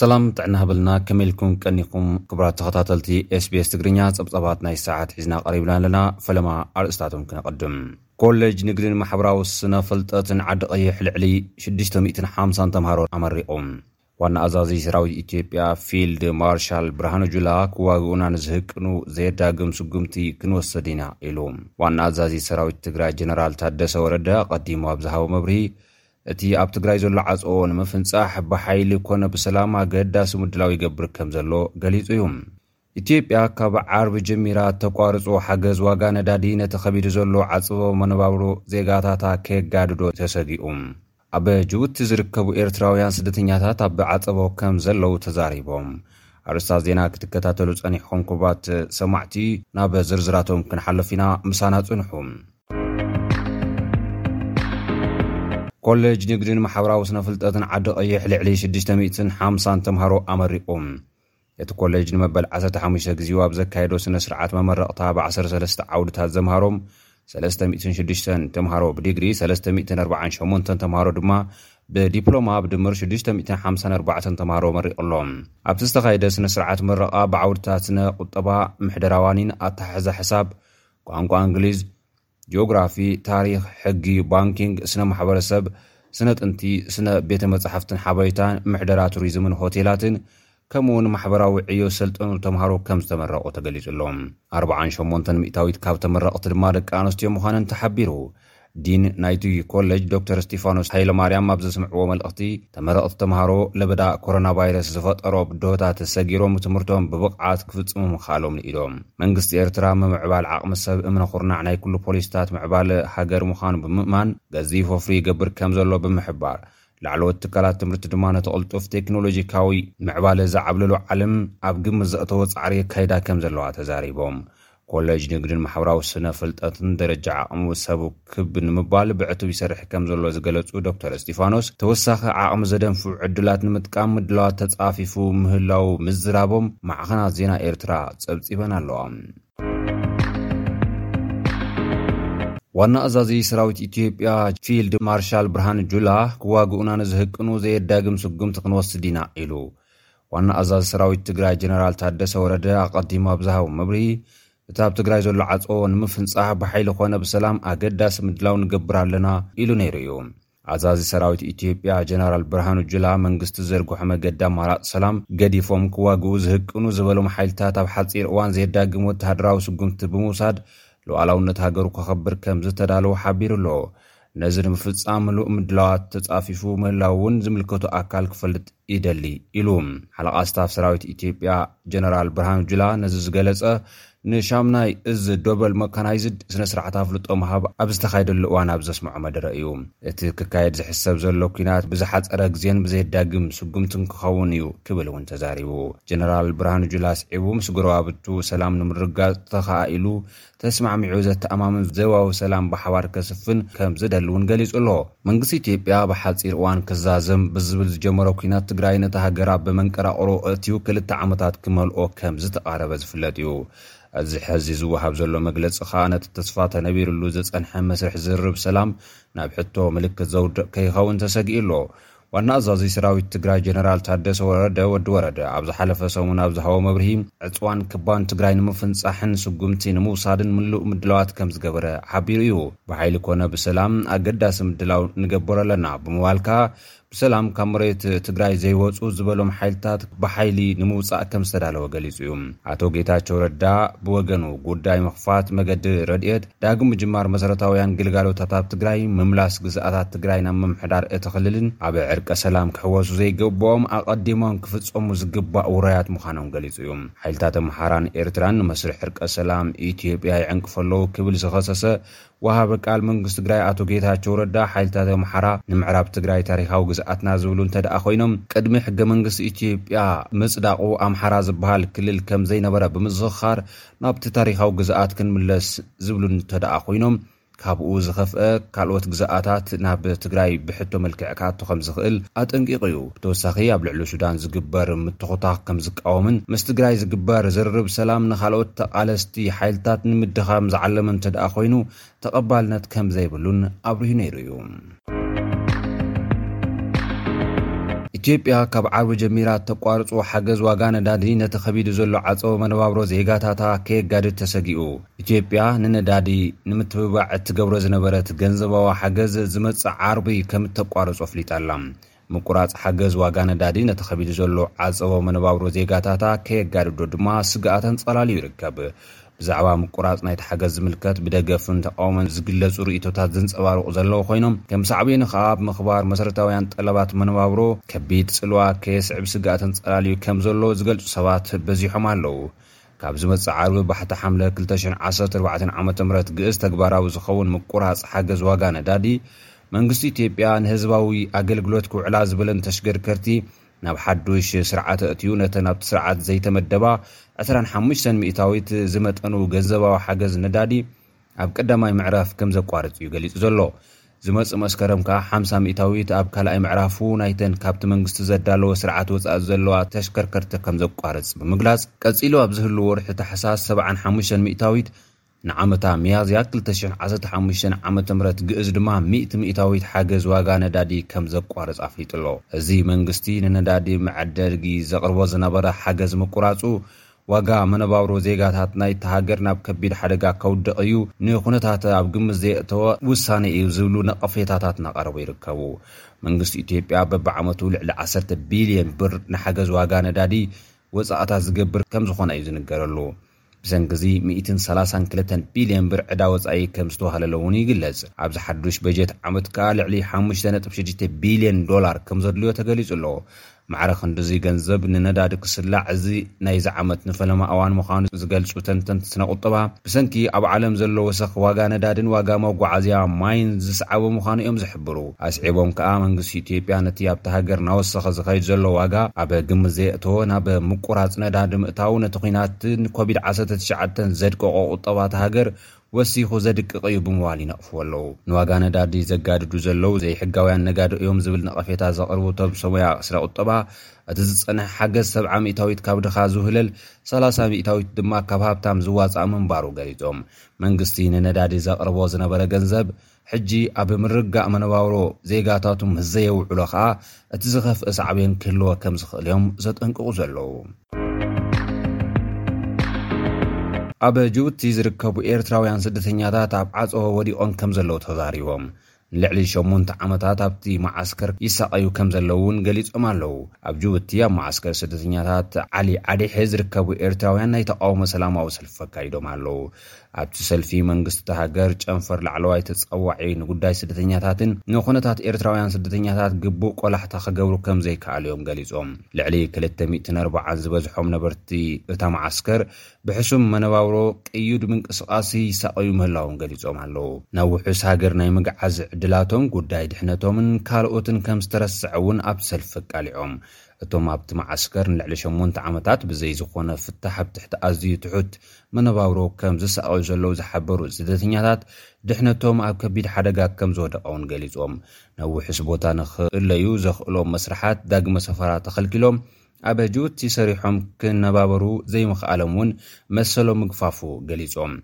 ሰላም ጥዕና ሃበልና ከመይ ኢልኩም ቀኒኹም ክቡራት ተኸታተልቲ ስbs ትግርኛ ጸብጻባት ናይ ሰዓት ሒዝና ቀሪብና ኣለና ፈለማ ኣርእስታቶም ክነቐድም ኮሌጅ ንግድን ማሕበራዊ ስነ ፍልጠትን ዓዲ ቐይሕ ልዕሊ 650 ተምሃሮ ኣመሪቑ ዋና ኣዛዚ ሰራዊት ኢትዮጵያ ፊልድ ማርሻል ብርሃኑ ጁላ ክዋግኡና ንዝህቅኑ ዘየዳግም ስጉምቲ ክንወስድ ኢና ኢሉ። ዋና ኣዛዚ ሰራዊት ትግራይ ጀነራል ታደሰ ወረደ ኣቐዲሙ ኣብ ዝሃቦ መብርሂ እቲ ኣብ ትግራይ ዘሎ ዓፅዎ ንምፍንፃሕ ብሓይሊ ኮነ ብሰላም ኣገዳሲ ምድላው ይገብር ከምዘሎ ገሊፁ እዩ። ኢትዮጵያ ካብ ዓርቢ ጀሚራ እተቋርጾ ሓገዝ ዋጋ ነዳዲ ነቲ ከቢዱ ዘሎ ዓጽቦ መነባብሮ ዜጋታታ ከየጋድዶ ተሰጊኡ። ኣብ ጅቡቲ ዝርከቡ ኤርትራውያን ስደተኛታት ኣብ ዓጸቦ ከም ዘለዉ ተዛሪቦም። ኣርእስታት ዜና ክትከታተሉ ጸኒሕኹም ክቡራት ሰማዕቲ፣ ናብ ዝርዝራቶም ክንሓልፍ ኢና፣ ምሳና ጽንሑ። ኮሌጅ ንግድን ማሕበራዊ ስነ ፍልጠትን ዓዲ ቐይሕ ልዕሊ ሽዱሽተ ሚእትን ሓምሳን ተምሃሮ ኣመሪቑ። እቲ ኮሌጅ ንመበል ዓሰርተ ሓሙሽተ ግዜኡ ኣብ ዘካየዶ ስነ ስርዓት መመረቕታ ብ ዓሰርተ ሰለስተ ዓውድታት ዘምሃሮም ሰለስተ ሚእትን ሽዱሽተ ተምሃሮ ብዲግሪ፣ ሰለስተ ሚእትን ኣርብዓን ሸሞንተን ተምሃሮ ድማ ብዲፕሎማ ብድምር ሽዱሽተ ሚእትን ሓምሳን ኣርባዕተን ተምሃሮ መሪቑ ኣሎ። ኣብቲ ዝተኻየደ ስነ ስርዓት ምረቓ ብዓውድታት ስነ ቁጠባ፣ ምሕደራ ዋኒን፣ ኣተሓሕዛ ሕሳብ፣ ቋንቋ እንግሊዝ፣ ጂኦግራፊ፣ ታሪኽ፣ ሕጊ፣ ባንኪንግ፣ ስነ ማሕበረሰብ፣ ስነ ጥንቲ፣ ስነ ቤተ መጻሕፍትን ሓበሬታን፣ ምሕደራ ቱሪዝምን ሆቴላትን ከምኡ ውን ማሕበራዊ ዕዮ ዝሰልጠኑ ተምሃሮ ከም ዝተመረቑ ተገሊጹ ኣሎ። ኣርብዓን ሸሞንተን ሚእታዊት ካብ ተመረቕቲ ድማ ደቂ ኣንስትዮ ምዃነን ተሓቢሩ። ዲን ናይቲ ኮለጅ ዶክተር እስጢፋኖስ ሃይለማርያም ኣብ ዘስምዕዎ መልእኽቲ ተመረቕቲ ተምሃሮ ለበዳ ኮሮናቫይረስ ዝፈጠሮ ብድሆታት ሰጊሮም ትምህርቶም ብብቕዓት ክፍጽሙ ምኽኣሎም ንኢዶም። መንግስቲ ኤርትራ ምምዕባል ዓቕሚ ሰብ እምነ ኩርናዕ ናይ ኩሉ ፖሊሲታት ምዕባለ ሃገር ምዃኑ ብምእማን ገዚፍ ወፍሪ ይገብር ከምዘሎ ብምሕባር፣ ላዕለዎት ትካላት ትምህርቲ ድማ ነቲ ቅልጡፍ ቴክኖሎጂካዊ ምዕባለ ዝዓብለሎ ዓለም ኣብ ግምት ዘእተወ ጻዕሪ የካይዳ ከምዘለዋ ተዛሪቦም። ኮለጅ ንግድን ማሕበራዊ ስነ ፍልጠትን ደረጃ ዓቕሚ ሰብ፣ ክብ ንምባል ብዕቱብ ይሰርሕ ከም ዘሎ ዝገለፁ ዶክተር እስጢፋኖስ፣ ተወሳኺ ዓቕሚ ዘደንፍዑ ዕድላት ንምጥቃም ምድላዋት ተፃፊፉ ምህላዉ ምዝራቦም ማዕኸናት ዜና ኤርትራ ፀብፂበን ኣለዋ። ዋና ኣዛዚ ሰራዊት ኢትዮጵያ ፊልድ ማርሻል ብርሃኑ ጁላ፣ ክዋግኡና ንዝህቅኑ ዘየዳግም ስጉምቲ ክንወስድ ኢና ኢሉ። ዋና ኣዛዚ ሰራዊት ትግራይ ጀነራል ታደሰ ወረደ ኣቐዲሙ ኣብ ዝሃቦ መብርሂ፣ እቲ ኣብ ትግራይ ዘሎ ዓጸዎ ንምፍንጻህ ብሓይሊ ኮነ ብሰላም ኣገዳሲ ምድላው ንገብር ኣለና ኢሉ ነይሩ እዩ። ኣዛዚ ሰራዊት ኢትዮጵያ ጀነራል ብርሃኑ ጁላ መንግስቲ ዝዘርግሖ መገዲ ኣማራጺ ሰላም ገዲፎም ክዋግኡ ዝህቅኑ ዝበሎም ሓይልታት ኣብ ሓጺር እዋን ዘየዳግም ወተሃደራዊ ስጉምቲ ብምውሳድ ሉዓላውነት ሃገሩ ከኸብር ከምዝተዳለወ ሓቢሩ ኣሎ። ነዚ ንምፍፃም ምሉእ ምድላዋት ተፃፊፉ ምህላው እውን ዝምልከቱ ኣካል ክፈልጥ ይደሊ ኢሉ። ሓለቓ ስታፍ ሰራዊት ኢትዮጵያ ጀነራል ብርሃኑ ጁላ ነዚ ዝገለፀ ንሻምናይ እዝ ዶበል መካናይዝድ ስነ ስርዓት ኣፍልጦ ምሃብ ኣብ ዝተኻየደሉ እዋን ኣብ ዘስምዖ መደረ እዩ። እቲ ክካየድ ዝሕሰብ ዘሎ ኲናት ብዝሓፀረ ግዜን ብዘየዳግም ስጉምትን ክኸውን እዩ ክብል እውን ተዛሪቡ። ጀነራል ብርሃኑ ጁላ ኣስዒቡ ምስ ጎረባብቱ ሰላም ንምርግጋፅ ተኸኣኢሉ ተስማዕሚዑ ዘተኣማምን ዞባዊ ሰላም ብሓባር ከስፍን ከምዝደሊ እውን ገሊፁ ኣሎ። መንግስቲ ኢትዮጵያ ብሓፂር እዋን ክዛዘም ብዝብል ዝጀመሮ ኲናት ትግራይ ነታ ሃገር ኣብ መንቀራቕሮ ኣእትዩ ክልተ ዓመታት ክመልኦ ከምዝተቓረበ ዝፍለጥ እዩ። እዚ ሕዚ ዝወሃብ ዘሎ መግለፂ ከዓ ነቲ ተስፋ ተነቢርሉ ዝፀንሐ መስርሕ ዝርርብ ሰላም ናብ ሕቶ ምልክት ዘውድቕ ከይኸውን ተሰጊኡ ኣሎ። ዋና ኣዛዚ ሰራዊት ትግራይ ጀነራል ታደሰ ወረደ፣ ወዲ ወረደ፣ ኣብ ዝሓለፈ ሰሙን ኣብ ዝሃቦ መብርሂ፣ ዕጽዋን ክባን ትግራይ ንምፍንጻሕን ስጉምቲ ንምውሳድን ምሉእ ምድላዋት ከምዝገበረ ሓቢሩ እዩ። ብሓይሊ ኮነ ብሰላም ኣገዳሲ ምድላው ንገበር ኣለና ብምባል ከኣ፣ ብሰላም ካብ መሬት ትግራይ ዘይወጹ ዝበሎም ሓይልታት ብሓይሊ ንምውጻእ ከምዝተዳለወ ገሊጹ እዩ። ኣቶ ጌታቸው ረዳ ብወገኑ፣ ጉዳይ ምኽፋት መገዲ ረድኤት፣ ዳግም ምጅማር መሰረታውያን ግልጋሎታት ኣብ ትግራይ፣ ምምላስ ግዝኣታት ትግራይ ናብ ምምሕዳር እቲ ክልልን ኣብ ዕርቀ ሰላም ክሕወሱ ዘይግበኦም ኣቐዲሞም ክፍፀሙ ዝግባእ ውራያት ምዃኖም ገሊፁ እዩ። ሓይልታት ኣምሓራን ኤርትራን ንመስርሕ ዕርቀ ሰላም ኢትዮጵያ ይዕንቅፉ ኣለዉ ክብል ዝኸሰሰ ወሃቢ ቃል መንግስቲ ትግራይ ኣቶ ጌታቸው ረዳ ሓይልታት ኣምሓራ ንምዕራብ ትግራይ ታሪኻዊ ግዝኣትና ዝብሉ እንተድኣ ኮይኖም ቅድሚ ሕገ መንግስቲ ኢትዮጵያ ምፅዳቑ ኣምሓራ ዝበሃል ክልል ከምዘይነበረ ብምዝኽኻር ናብቲ ታሪኻዊ ግዝኣት ክንምለስ ዝብሉ እንተድኣ ኮይኖም፣ ካብኡ ዝኸፍኣ ካልኦት ግዝኣታት ናብ ትግራይ ብሕቶ መልክዕ ክኣቱ ከምዝኽእል ኣጠንቂቑ'ዩ። ብተወሳኺ ኣብ ልዕሊ ሱዳን ዝግበር ምትኹታኽ ከምዝቃወምን ምስ ትግራይ ዝግበር ዝርርብ ሰላም ንኻልኦት ተቓለስቲ ሓይልታት ንምድኻም ዝዓለመ እንተድኣ ኮይኑ ተቐባልነት ከምዘይብሉን ኣብሪሁ ነይሩ እዩ። ኢትዮጵያ ካብ ዓርቢ ጀሚራ እተቋርጾ ሓገዝ ዋጋ ነዳዲ ነቲ ከቢዱ ዘሎ ዓጸቦ መነባብሮ ዜጋታታ ከየጋድድ ተሰጊኡ ኢትዮጵያ ንነዳዲ ንምትብባዕ እትገብሮ ዝነበረት ገንዘባዊ ሓገዝ ዝመጽእ ዓርቢ ከም እተቋርጾ ኣፍሊጣ ኣላ። ምቁራጽ ሓገዝ ዋጋ ነዳዲ ነቲ ከቢዱ ዘሎ ዓጸቦ መነባብሮ ዜጋታታ ከየጋድዶ ድማ ስግኣት ኣንጸላልዩ ይርከብ። ብዛዕባ ምቁራጽ ናይቲ ሓገዝ ዝምልከት ብደገፍን ተቓውሞን ዝግለጹ ርእይቶታት ዝንጸባርቑ ዘለዉ ኮይኖም፣ ከም ሳዕቤኑ ከኣ ኣብ ምኽባር መሰረታውያን ጠለባት መነባብሮ ከቢድ ጽልዋ ከየስዕብ ስግኣት ኣንጸላልዩ ከም ዘሎ ዝገልጹ ሰባት በዚሖም ኣለዉ። ካብ ዝመጽእ ዓርቢ ባሕቲ ሓምለ ክልተ ሽሕን ዓሰርተ ኣርባዕተን ዓመተ ምህረት ግእዝ ተግባራዊ ዝኸውን ምቁራጽ ሓገዝ ዋጋ ነዳዲ፣ መንግስቲ ኢትዮጵያ ንህዝባዊ ኣገልግሎት ክውዕላ ዝበለን ተሽገርከርቲ ናብ ሓዱሽ ስርዓት ኣእትዩ ነተን ኣብቲ ስርዓት ዘይተመደባ ዕስራን ሓሙሽተን ሚእታዊት ዝመጠኑ ገንዘባዊ ሓገዝ ነዳዲ ኣብ ቀዳማይ ምዕራፍ ከም ዘቋርጽ እዩ ገሊጹ ዘሎ። ዝመጽእ መስከረም ከኣ ሓምሳ ሚእታዊት ኣብ ካልኣይ ምዕራፉ ናይተን ካብቲ መንግስቲ ዘዳለዎ ስርዓት ወጻኢ ዘለዋ ተሽከርከርቲ ከም ዘቋርጽ ብምግላጽ፣ ቀጺሉ ኣብ ዝህሉ ወርሒ ታሕሳስ ሰብዓን ሓሙሽተን ሚእታዊት፣ ንዓመታ ሚያዝያ ክልተ ሽሕ ዓሰርተ ሓሙሽተ ዓመተ ምህረት ግእዝ ድማ ሚእቲ ሚእታዊት ሓገዝ ዋጋ ነዳዲ ከም ዘቋርጽ ኣፍሊጡ ኣሎ። እዚ መንግስቲ ንነዳዲ መዐደልጊ ዘቕርቦ ዝነበረ ሓገዝ ምቁራጹ ዋጋ መነባብሮ ዜጋታት ናይታ ሃገር ናብ ከቢድ ሓደጋ ከውድቕ እዩ፣ ንኩነታት ኣብ ግምት ዘየእተወ ውሳነ እዩ ዝብሉ ነቐፌታታት እናቐረቡ ይርከቡ። መንግስቲ ኢትዮጵያ በብዓመቱ ልዕሊ ዓሰርተ ቢልየን ብር ንሓገዝ ዋጋ ነዳዲ ወፃእታት ዝገብር ከምዝኾነ እዩ ዝንገረሉ። ብሰንኪ እዚ ሚእትን ሰላሳን ክልተን ቢልየን ብር ዕዳ ወፃኢ ከምዝተዋህለሎ እውን ይግለፅ። ኣብዚ ሓዱሽ በጀት ዓመት ከኣ ልዕሊ ሓሙሽተ ነጥቢ ሽዱሽተ ቢልየን ዶላር ከምዘድልዮ ተገሊፁ ኣሎ። ማዕረ ክንድዚ ገንዘብ ንነዳዲ ክስላዕ፣ እዚ ናይዚ ዓመት ንፈለማ እዋን ምዃኑ ዝገልጹ ተንተንቲ ስነቁጠባ፣ ብሰንኪ ኣብ ዓለም ዘሎ ወሰኽ ዋጋ ነዳዲን ዋጋ መጓዓዝያ ማይን ዝስዓበ ምዃኑ እዮም ዝሕብሩ። ኣስዒቦም ከኣ መንግስቲ ኢትዮጵያ ነቲ ኣብታ ሃገር እናወሰኸ ዝኸይድ ዘሎ ዋጋ ኣብ ግምት ዘየእተወ ናብ ምቁራጽ ነዳዲ ምእታዉ ነቲ ኲናትን ኮቪድ ዓሰርተ ትሽዓተን ዘድቀቖ ቁጠባ እታ ሃገር ወሲኹ ዘድቅቕ'ዩ ብምባል ይነቕፍዎ ኣለዉ። ንዋጋ ነዳዲ ዘጋድዱ ዘለዉ ዘይሕጋውያን ነጋዶ እዮም ዝብል ነቐፌታ ዘቕርቡ እቶም ሰሙያ ስነ ቁጠባ፣ እቲ ዝጸንሐ ሓገዝ ሰብዓ ሚእታዊት ካብ ድኻ ዝውህለል፣ ሰላሳ ሚእታዊት ድማ ካብ ሃብታም ዝዋጻእ ምንባሩ ገሊጾም። መንግስቲ ንነዳዲ ዘቕርቦ ዝነበረ ገንዘብ፣ ሕጂ ኣብ ምርግጋእ መነባብሮ ዜጋታቱ ምስ ዘየውዕሎ ከኣ እቲ ዝኸፍእ ሳዕቤን ክህልዎ ከም ዝኽእል'ዮም ዘጠንቅቑ ዘለዉ። ኣብ ጅቡቲ ዝርከቡ ኤርትራውያን ስደተኛታት ኣብ ዓጸቦ ወዲቖም ከም ዘለዉ ተዛሪቦም። ንልዕሊ ሸሞንተ ዓመታት ኣብቲ መዓስከር ይሳቐዩ ከም ዘለዉ'ውን ገሊጾም ኣለዉ። ኣብ ጅቡቲ ኣብ መዓስከር ስደተኛታት ዓሊ ዓዴሐ ዝርከቡ ኤርትራውያን ናይ ተቓውሞ ሰላማዊ ሰልፊ ኣካይዶም ኣለዉ። ኣብቲ ሰልፊ መንግስቲ እታ ሃገር፣ ጨንፈር ላዕለዋይ ተጸዋዒ ንጉዳይ ስደተኛታትን ንኩነታት ኤርትራውያን ስደተኛታት ግቡእ ቆላሕታ ክገብሩ ከም ዘይከኣሉ'ዮም ገሊጾም። ልዕሊ ክልተ ሚእትን ኣርባዓን ዝበዝሖም ነበርቲ እታ መዓስከር ብሕሱም መነባብሮ ቅዩድ ምንቅስቓስ ይሳቐዩ ምህላዎም ገሊጾም ኣለዉ። ናብ ውሑስ ሃገር ናይ ምግዓዝ ዕድላቶም፣ ጉዳይ ድሕነቶምን ካልኦትን ከም ዝተረስዐ'ውን ኣብቲ ሰልፊ ኣቃሊዖም። እቶም ኣብቲ መዓስከር ንልዕሊ ሸሞንተ ዓመታት ብዘይ ዝኾነ ፍታሕ ኣብ ትሕቲ ኣዝዩ ትሑት መነባብሮ ከም ዝሳቐዩ ዘለዉ ዝሓበሩ ስደተኛታት፣ ድሕነቶም ኣብ ከቢድ ሓደጋ ከም ዝወደቐ'ውን ገሊጾም። ናብ ውሑስ ቦታ ንኽእለዩ ዘኽእሎም መስርሓት ዳግመ ሰፈራ ተኸልኪሎም ኣብ ጅቡቲ ሰሪሖም ክነባበሩ ዘይምኽኣሎም'ውን መሰሎም ምግፋፉ ገሊጾም።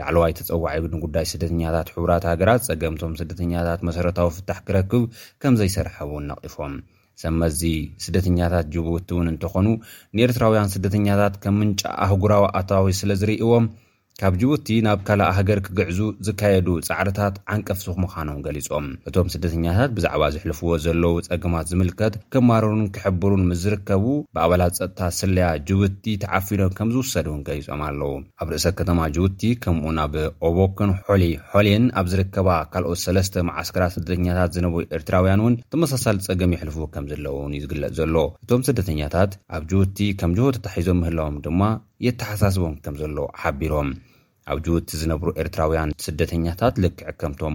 ላዕለዋይ ተጸዋዒ ንጉዳይ ስደተኛታት ሕቡራት ሃገራት፣ ጸገም'ቶም ስደተኛታት መሰረታዊ ፍታሕ ክረክብ ከም ዘይሰርሐ'ውን ነቒፎም። ሰብ መዚ ስደተኛታት ጅቡቲ እውን እንተኾኑ ንኤርትራውያን ስደተኛታት ከም ምንጪ ኣህጉራዊ ኣታዊ ስለ ዝርእዎም ካብ ጅቡቲ ናብ ካልእ ሃገር ክግዕዙ ዝካየዱ ጻዕርታት ዓንቀፍስኽ ምዃኖም ገሊጾም። እቶም ስደተኛታት ብዛዕባ ዘሕልፍዎ ዘለዉ ጸገማት ዝምልከት ክማረሩን ክሕብሩን ምስ ዝርከቡ ብኣባላት ጸጥታ ስለያ ጅቡቲ ተዓፊኖም ከም ዝውሰዱ እውን ገሊጾም ኣለዉ። ኣብ ርእሰ ከተማ ጅቡቲ ከምኡ'ውን ኣብ ኦቦክን ሖሊ ሖሌን ኣብ ዝርከባ ካልኦት ሰለስተ መዓስከራት ስደተኛታት ዝነበሩ ኤርትራውያን እውን ተመሳሳሊ ጸገም የሕልፉ ከምዘለዉን እዩ ዝግለጽ ዘሎ። እቶም ስደተኛታት ኣብ ጅቡቲ ከም ጅሆ ተታሒዞም ምህላዎም ድማ የተሓሳስቦም ከምዘሎ ሓቢሮም። ኣብ ጅቡቲ ዝነብሩ ኤርትራውያን ስደተኛታት ልክዕ ከምቶም